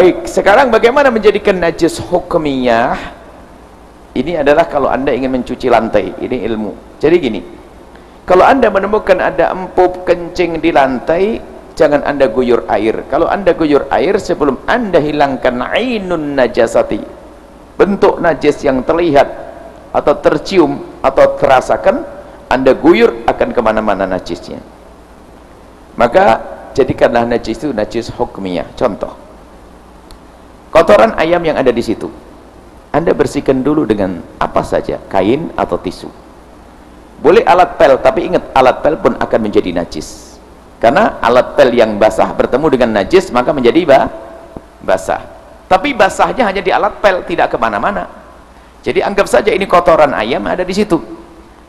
baik sekarang bagaimana menjadikan najis hukumiyah ini adalah kalau anda ingin mencuci lantai ini ilmu. Jadi gini kalau anda menemukan ada empuk kencing di lantai jangan anda guyur air. Kalau anda guyur air sebelum anda hilangkan ainun najasati bentuk najis yang terlihat atau tercium atau terasakan anda guyur akan ke mana-mana najisnya. Maka jadikanlah najis itu najis hukmiyah. Contoh kotoran ayam yang ada di situ anda bersihkan dulu dengan apa saja kain atau tisu. Boleh alat pel tapi ingat alat pel pun akan menjadi najis. Karena alat pel yang basah bertemu dengan najis maka menjadi bah basah. Tapi basahnya hanya di alat pel tidak ke mana-mana. Jadi anggap saja ini kotoran ayam ada di situ.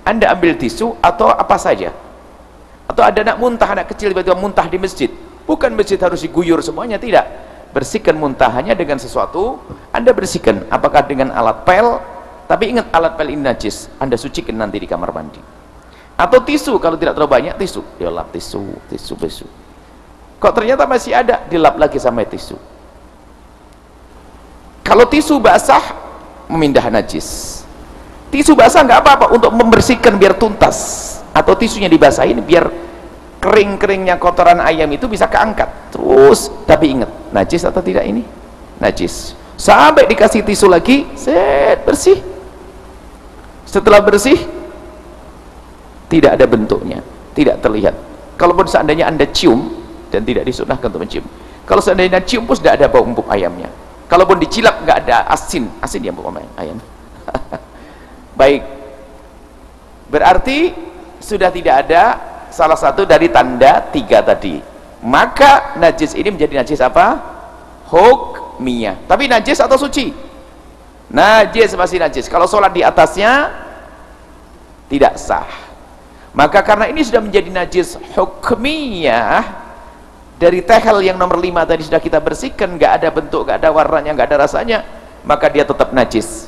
Anda ambil tisu atau apa saja. Atau ada anak muntah anak kecil tiba-tiba muntah di masjid. Bukan masjid harus diguyur semuanya tidak bersihkan muntahannya dengan sesuatu anda bersihkan. Apakah dengan alat pel? Tapi ingat alat pel ini najis. Anda sucikan nanti di kamar mandi. Atau tisu kalau tidak terlalu banyak tisu. Dilap tisu tisu tisu. Kok ternyata masih ada? Dilap lagi sampai tisu. Kalau tisu basah memindah najis. Tisu basah nggak apa-apa untuk membersihkan biar tuntas. Atau tisunya dibasahin biar kering-keringnya kotoran ayam itu bisa keangkat. Terus tapi ingat najis atau tidak ini? Najis. Sampai dikasih tisu lagi set bersih. Setelah bersih tidak ada bentuknya tidak terlihat. Kalaupun seandainya anda cium dan tidak disunahkan untuk mencium. Kalau seandainya cium pun tidak ada bau empuk ayamnya. Kalaupun dicilap nggak ada asin. Asin ya empuk ayam. Baik. Berarti sudah tidak ada salah satu dari tanda tiga tadi maka najis ini menjadi najis apa? hukmiyah. Tapi najis atau suci? najis masih najis. Kalau sholat di atasnya tidak sah. Maka karena ini sudah menjadi najis hukmiyah dari tehel yang nomor lima tadi sudah kita bersihkan nggak ada bentuk, nggak ada warnanya, nggak ada rasanya maka dia tetap najis.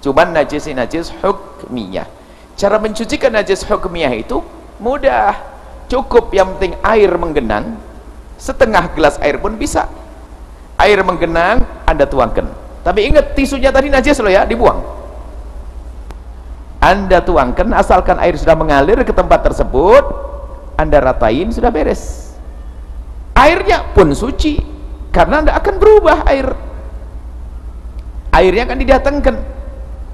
Cuman najis ini najis hukmiyah. Cara mencucikan najis hukmiyah itu mudah cukup yang penting air menggenang setengah gelas air pun bisa. Air menggenang anda tuangkan. Tapi ingat tisunya tadi najis loh ya dibuang. Anda tuangkan asalkan air sudah mengalir ke tempat tersebut anda ratain sudah beres. Airnya pun suci karena anda akan berubah air. Airnya akan didatangkan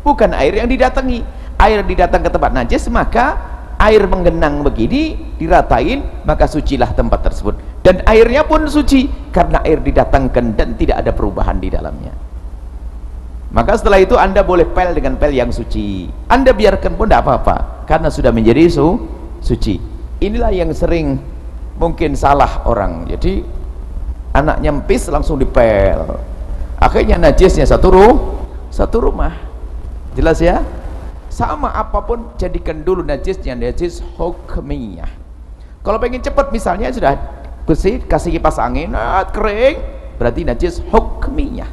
bukan air yang didatangi. Air didatang ke tempat najis maka air menggenang begini diratain maka sucilah tempat tersebut. Dan airnya pun suci karena air didatangkan dan tidak ada perubahan di dalamnya. Maka setelah itu anda boleh pel dengan pel yang suci. Anda biarkan pun tidak apa-apa karena sudah menjadi su suci. Inilah yang sering mungkin salah orang. Jadi anak nyempis langsung dipel. Akhirnya najisnya satu ruh satu rumah. Jelas ya sama apa pun jadikan dulu najisnya najis hukmiyah. Kalau pengen cepat misalnya sudah bersih kasih kipas angin ah, kering berarti najis hukmiyah.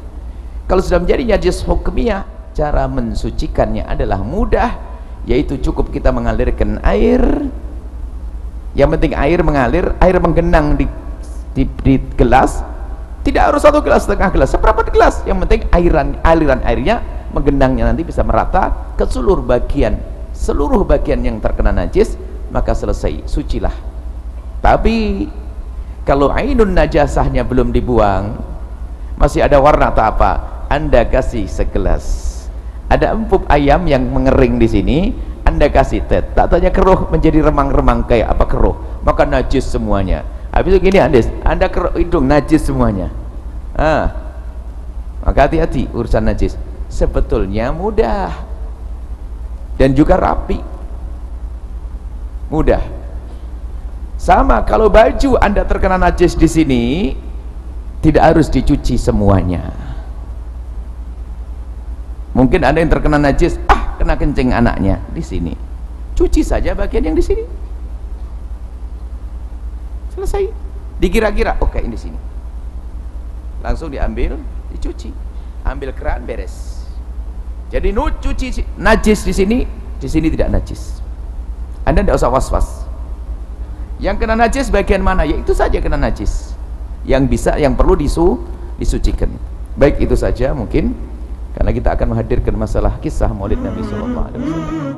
Kalau sudah menjadi najis hukmiyah cara mensucikannya adalah mudah yaitu cukup kita mengalirkan air. Yang penting air mengalir air menggenang di, di, di gelas. Tidak harus satu gelas setengah gelas seperempat gelas. Yang penting airan aliran airnya menggenangnya nanti bisa merata ke seluruh bagian seluruh bagian yang terkena najis maka selesai sucilah. Tapi kalau ainun najasahnya belum dibuang masih ada warna atau apa anda kasih segelas. Ada empuk ayam yang mengering di sini anda kasih tet tak tanya keruh menjadi remang-remang kayak apa keruh maka najis semuanya. Habis itu gini anda anda keruh hidung najis semuanya. Ah maka hati-hati urusan najis sebetulnya mudah dan juga rapi. Mudah. Sama kalau baju anda terkena najis di sini tidak harus dicuci semuanya. Mungkin ada yang terkena najis ah kena kencing anaknya di sini. Cuci saja bagian yang di sini. Selesai. Dikira-kira oke okay, ini sini. Langsung diambil dicuci. Ambil keran beres jadi cuci najis di sini, di sini tidak najis. Anda tidak usah was-was. Yang kena najis bagian mana? Ya itu saja kena najis. Yang bisa, yang perlu disu, disucikan baik itu saja mungkin karena kita akan menghadirkan masalah kisah maulid Nabi sallallahu alaihi wasallam